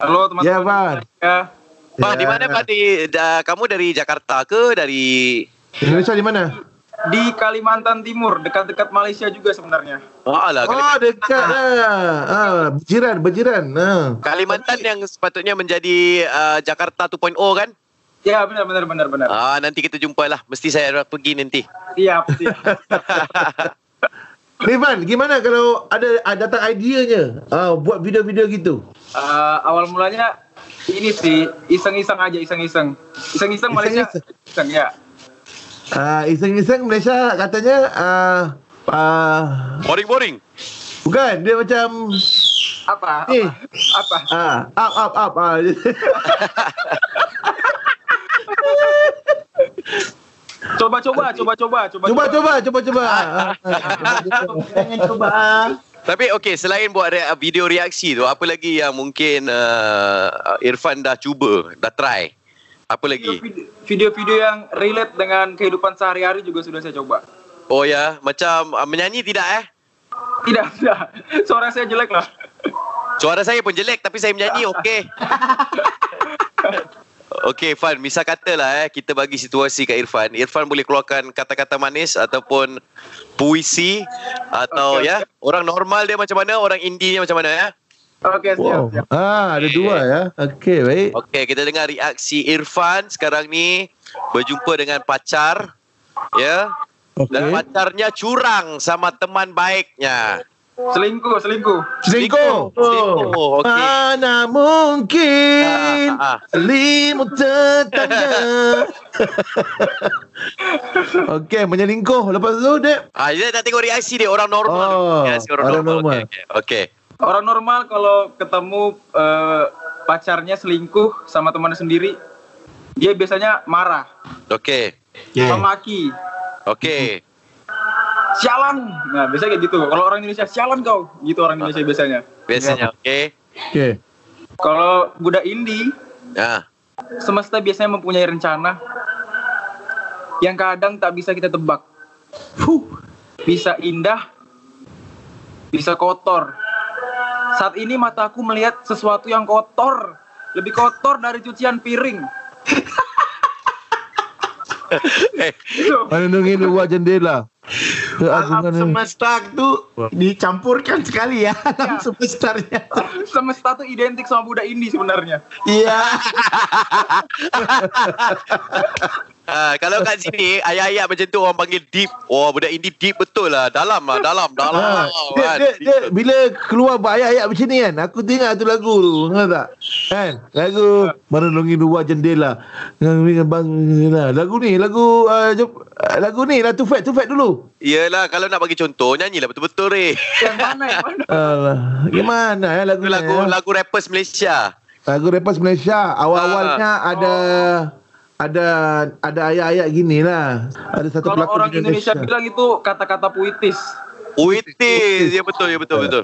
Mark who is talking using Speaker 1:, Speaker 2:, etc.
Speaker 1: Halo teman-teman.
Speaker 2: Ya, Van.
Speaker 1: Ya.
Speaker 3: Pak, di mana Pak? Di, da, kamu dari Jakarta ke dari
Speaker 2: Indonesia di mana?
Speaker 1: Di Kalimantan Timur, dekat-dekat Malaysia juga sebenarnya.
Speaker 3: Oh, alah,
Speaker 2: Oh, dekat lah. Ah, berjiran, berjiran. Ah.
Speaker 3: Kalimantan yang sepatutnya menjadi uh, Jakarta 2.0 kan?
Speaker 1: Ya, benar benar benar benar.
Speaker 3: Ah, nanti kita jumpa lah. Mesti saya pergi nanti.
Speaker 1: Siap, siap.
Speaker 2: Ni Van, gimana kalau ada, ada datang ideanya ah, buat video-video gitu?
Speaker 1: Eh, awal mulanya ini sih iseng-iseng aja, iseng-iseng. Iseng-iseng Malaysia.
Speaker 2: Iseng-iseng.
Speaker 1: Iseng ya.
Speaker 2: Ah, iseng-iseng Malaysia katanya ah, ah,
Speaker 3: Boring-boring.
Speaker 2: bukan dia macam
Speaker 1: Apa?
Speaker 2: Eh.
Speaker 1: Apa? apa?
Speaker 2: ah, up up up ah.
Speaker 1: Coba coba coba coba coba
Speaker 2: cuba cuba cuba cuba. Ah, Jangan cuba.
Speaker 3: Tapi okey, selain buat rea- video reaksi tu, apa lagi yang mungkin uh, Irfan dah cuba, dah try? Apa lagi?
Speaker 1: Video-video yang relate dengan kehidupan sehari-hari juga sudah saya coba.
Speaker 3: Oh ya, macam uh, menyanyi tidak eh?
Speaker 1: Tidak, tidak. Suara saya jelek lah.
Speaker 3: Suara saya pun jelek tapi saya menyanyi okey. Okey Fan, misal katalah eh kita bagi situasi kat Irfan. Irfan boleh keluarkan kata-kata manis ataupun puisi atau
Speaker 1: Okey,
Speaker 3: ya, orang normal dia macam mana, orang indie dia macam mana ya?
Speaker 1: Okey, siap,
Speaker 2: Wow.
Speaker 1: siap.
Speaker 2: Ah, ada dua ya. Okey, baik.
Speaker 3: Okey, kita dengar reaksi Irfan sekarang ni berjumpa dengan pacar ya. Dan
Speaker 2: Okey.
Speaker 3: pacarnya curang sama teman baiknya.
Speaker 1: Selingkuh, selingkuh.
Speaker 2: Selingkuh.
Speaker 3: Selingkuh, okey.
Speaker 2: Mana mungkin
Speaker 3: Ah, ah.
Speaker 2: selimut tetangga. Okey, menyelingkuh. Lepas tu, Dek.
Speaker 3: Ah, dia nak tengok reaksi dia orang normal.
Speaker 2: Oh,
Speaker 3: Reaksi
Speaker 2: orang normal.
Speaker 3: Okey, okey. Okey.
Speaker 1: Orang normal kalau ketemu eh, pacarnya selingkuh sama teman sendiri, dia biasanya marah,
Speaker 3: Okey.
Speaker 1: memaki,
Speaker 3: Okey.
Speaker 1: Sialan. Nah, biasanya kayak gitu. Kalau orang Indonesia, sialan kau. Gitu orang Indonesia biasanya.
Speaker 3: Biasanya okey.
Speaker 2: Okey.
Speaker 1: Kalau budak indie,
Speaker 3: Ah.
Speaker 1: semesta biasanya mempunyai rencana yang kadang tak bisa kita tebak.
Speaker 2: Fuh.
Speaker 1: Bisa indah, bisa kotor. Saat ini mataku melihat sesuatu yang kotor, lebih kotor dari cucian piring.
Speaker 3: Eh,
Speaker 2: Menunggu luar jendela.
Speaker 4: Alam
Speaker 2: Keagungan
Speaker 4: semesta tu dicampurkan sekali ya alam semestanya.
Speaker 1: Semesta tuh identik sama budak indie sebenarnya.
Speaker 4: Iya.
Speaker 3: ah, kalau kat sini ayat-ayat macam tu orang panggil deep. Oh, budak indie deep betul lah. Dalam lah, dalam, dalam.
Speaker 2: Ha, dia,
Speaker 3: kan.
Speaker 2: dia, dia, bila keluar ayat-ayat macam ni kan Aku tengok tu lagu tu Ingat tak Kan Lagu Merenungi luar jendela Dengan bang Lagu ni Lagu uh, uh, Lagu ni lah Tufek Tufek dulu
Speaker 3: Yelah, kalau nak bagi contoh, nyanyilah betul-betul re.
Speaker 1: Yang mana yang mana?
Speaker 2: Alah, Gimana ya lagu
Speaker 3: Itu
Speaker 2: ni
Speaker 3: lagu
Speaker 2: ya?
Speaker 3: lagu rappers Malaysia.
Speaker 2: Lagu Rappers Malaysia Awal-awalnya
Speaker 3: Ah.
Speaker 2: ada Ada Ada ayat-ayat gini lah Ada satu
Speaker 1: Kalau
Speaker 2: pelakon
Speaker 1: orang
Speaker 2: di
Speaker 1: Indonesia bilang itu kata-kata puitis.
Speaker 3: Uitis. Ya betul, ya betul, betul.